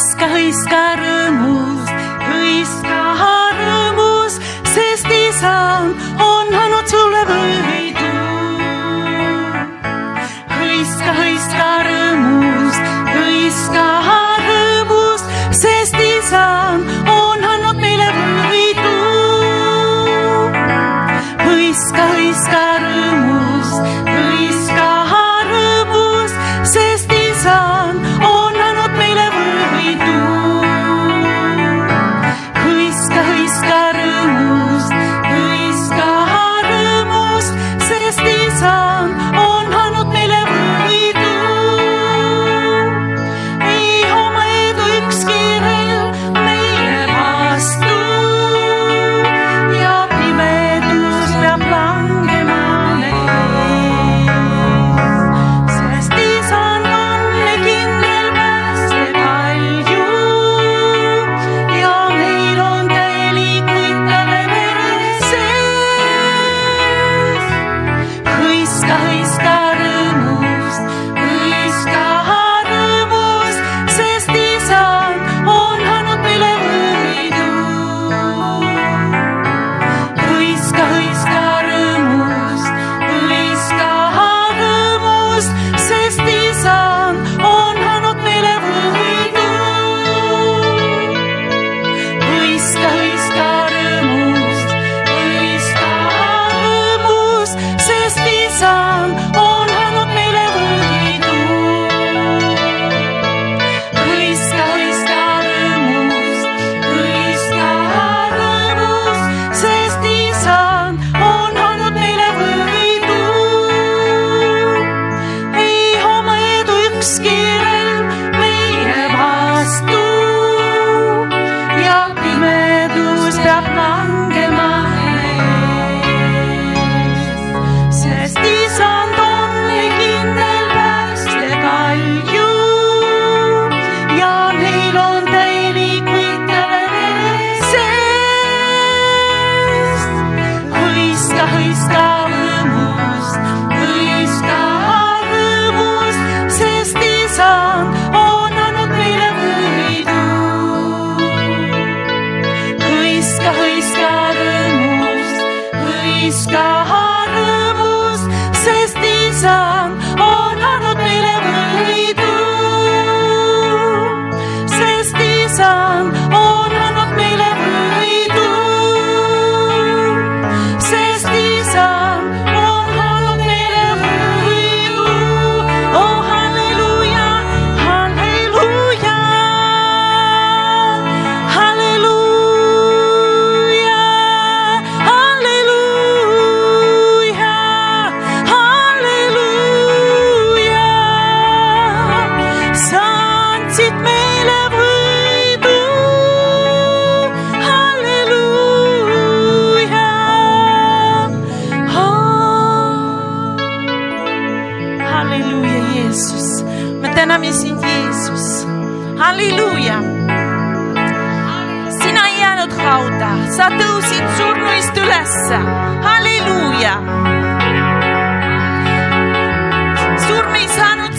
risca, riscaramos.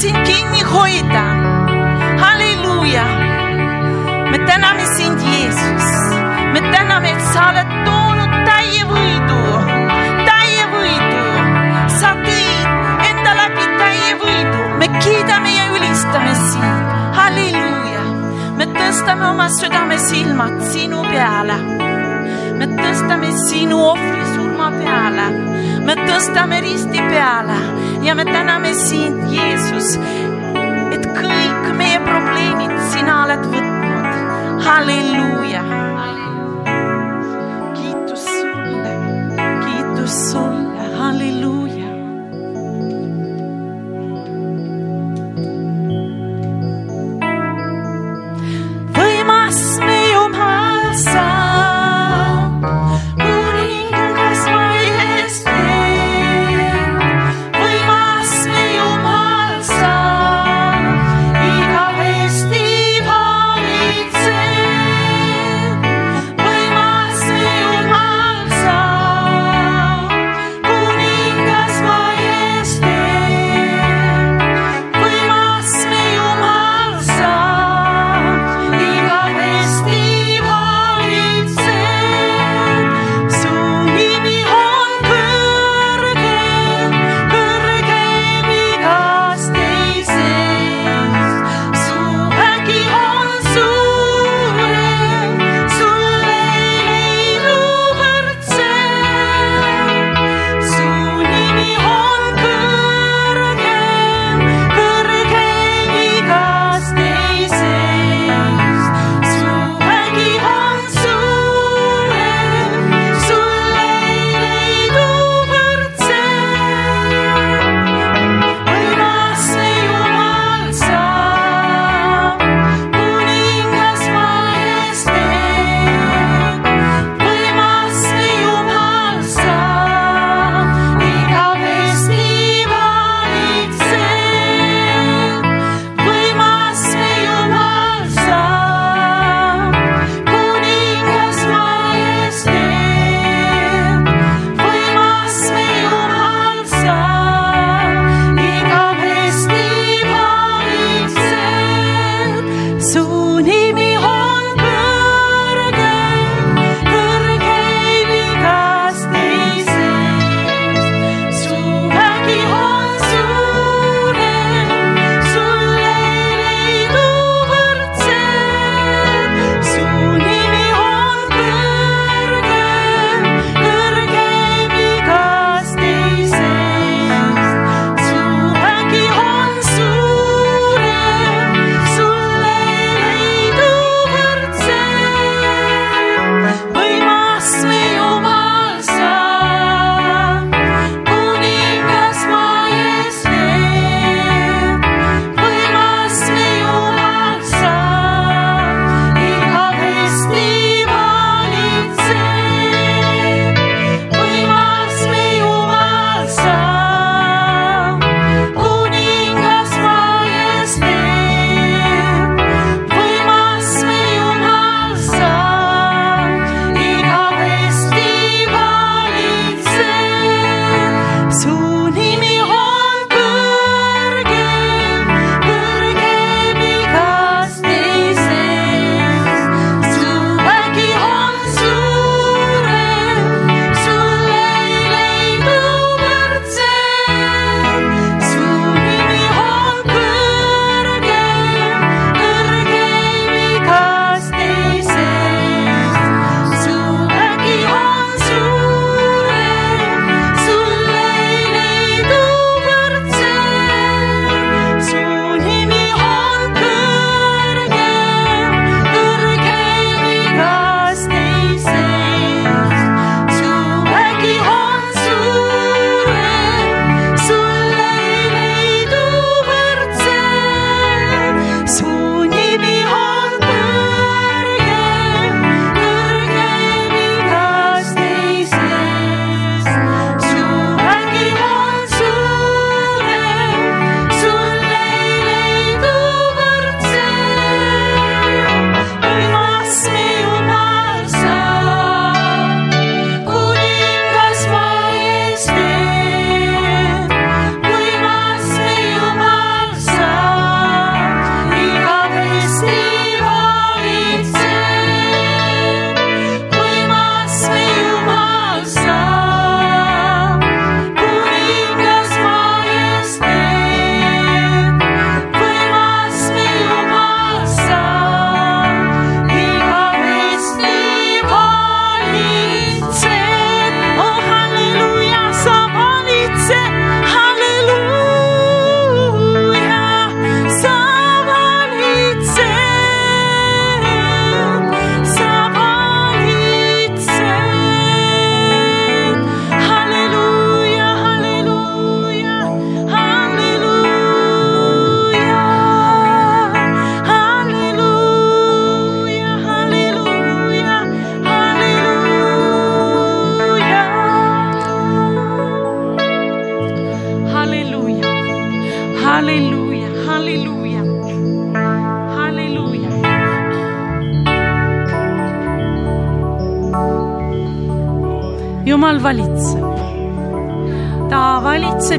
sind kinni hoida. Halleluuja. me täname sind, Jeesus, me täname, et sa oled toonud täie võidu, täie võidu. sa tõid enda läbi täie võidu, me kiidame ja ülistame sind. halleluuja, me tõstame oma südamesilmad sinu peale. me tõstame sinu ohvri surma peale me tõsta me risti peale ja me täname sind, Jeesus, et kõik meie probleemid sina oled võtnud. halleluuja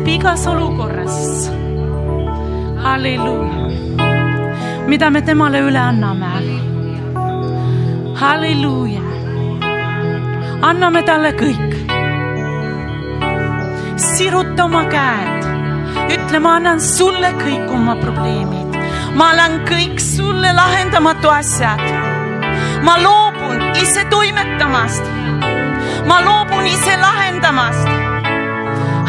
valitseb igas olukorras. halleluuja. mida me temale üle anname? halleluuja. anname talle kõik. siruta oma käed, ütle, ma annan sulle kõik oma probleemid, ma annan kõik sulle lahendamatu asjad. ma loobun ise toimetamast ma loobun ise lahendamast.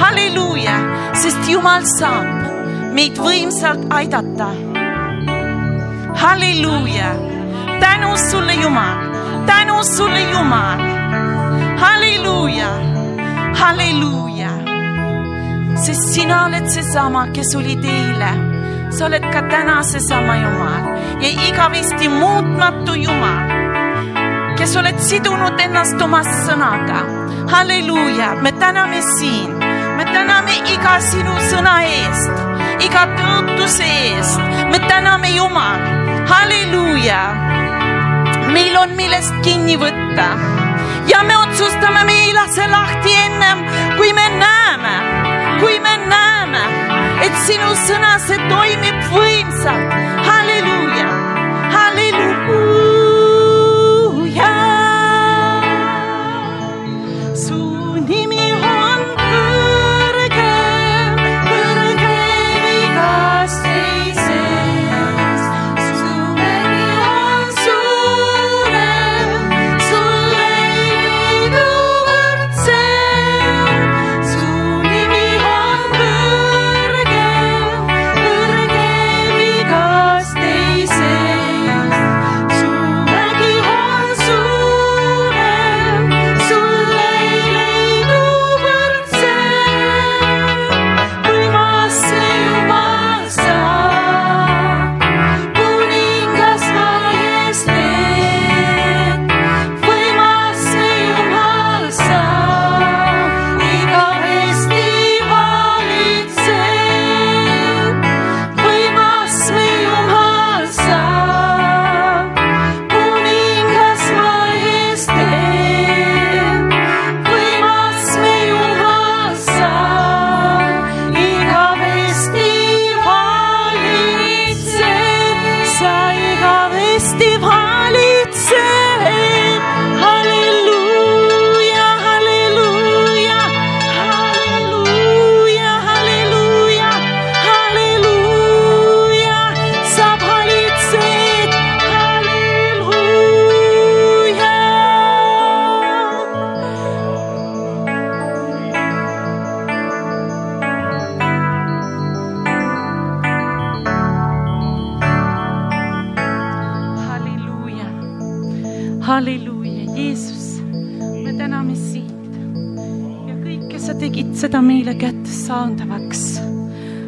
Halleluuja, sest Jumal saab meid võimsalt aidata. halleluuja, tänu sulle, Jumal, tänu sulle, Jumal. halleluuja, halleluuja, sest sina oled seesama, kes olid eile sa oled ka täna seesama Jumal. Ja igavesti muutmatu Jumal kes oled sidunud ennast oma sõnaga. halleluuja, me täname sind, me täname iga sinu sõna eest, iga tõotuse eest, me täname Jumal, halleluuja. meil on millest kinni võtta. Ja me otsustame, me ei lase lahti ennem, kui me näeme, kui me näeme, et sinu sõna, see toimib võimsalt,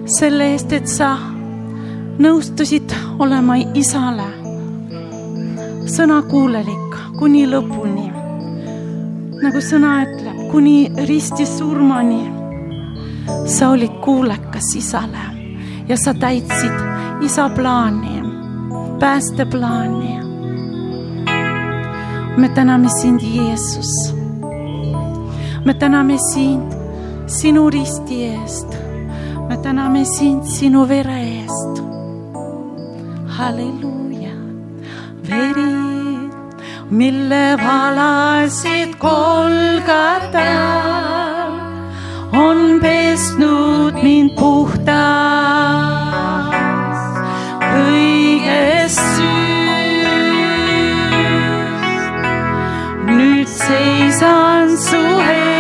selle eest, et sa nõustusid olema isale sõnakuulelik kuni lõpuni. nagu sõna ütleb, kuni ristisurmani. sa olid kuulekas isale ja sa täitsid isa plaani, päästeplaani. me täname sind, Jeesus. me täname sind sinu risti eest me täname sind sinu vere eest. halleluuja, veri, mille valasid Kolgata, on pesnud mind puhtaks kõigest süüst. nüüd seisan su kummardume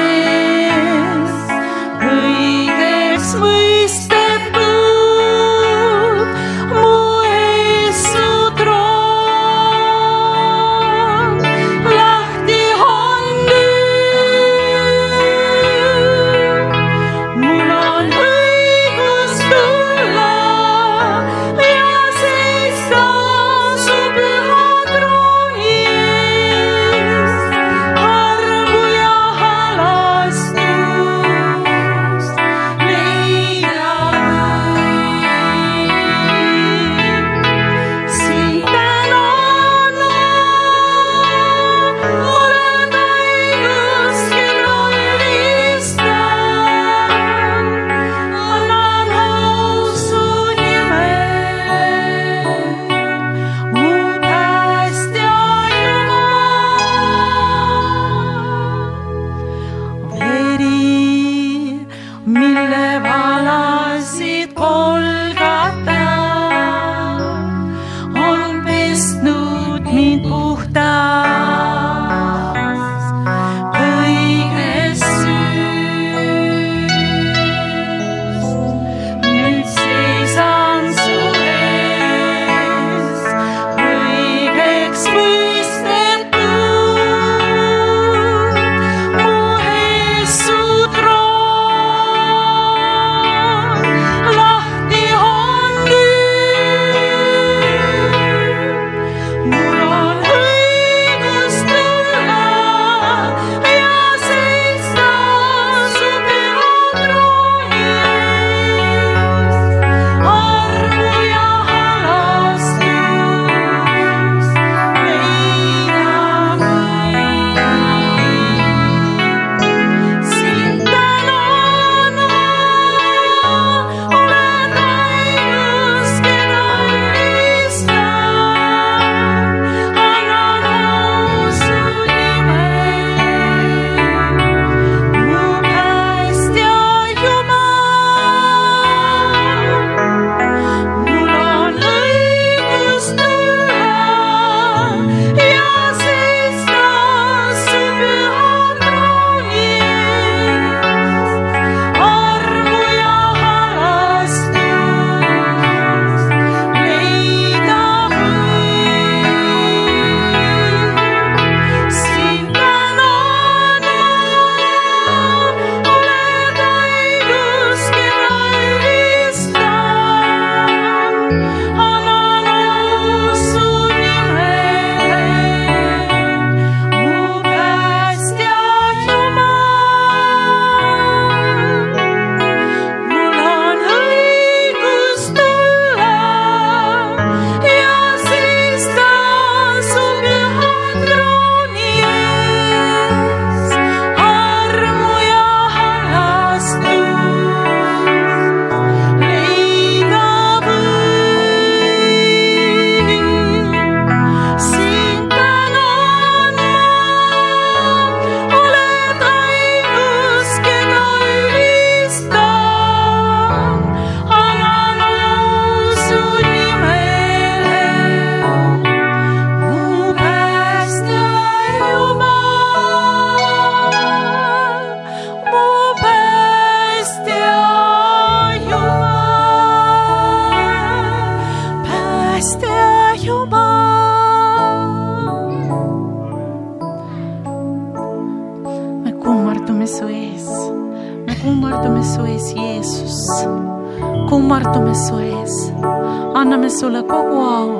sulle kogu au.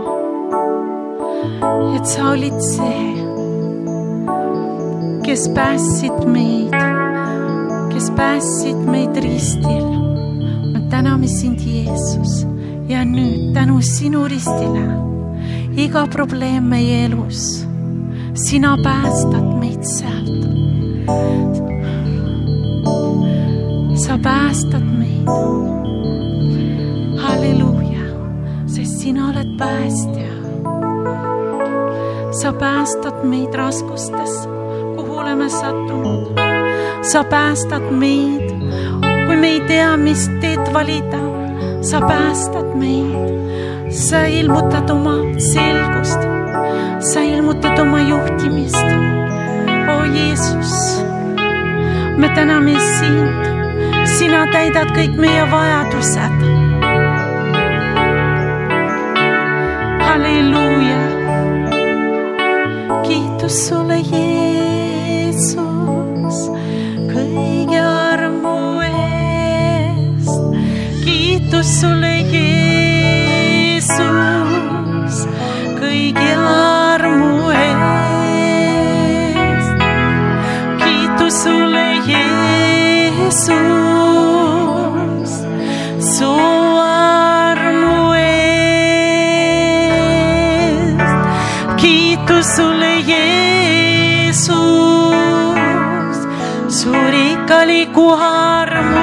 et sa olid see, kes päästsid meid, kes päästsid meid ristil. me täname sind, Jeesus ja nüüd tänu sinu ristile iga probleem meie elus, sina päästad meid sealt. sa päästad meid. halleluuja, sest sina oled päästja. sa päästad meid raskustes, kuhu oleme sattunud. sa päästad meid, kui me ei tea, mis teed valida. sa päästad meid sa ilmutad oma selgust, sa ilmutad oma juhtimist. o Jeesus, me täname sind, sina täidad kõik meie vajadused. Kiitus sulle, Jeesus, kõige armu eest, kiitus sulle, Jeesus, kõigi armu eest. kiitus sulle, Jeesus, liikkuu harmaa.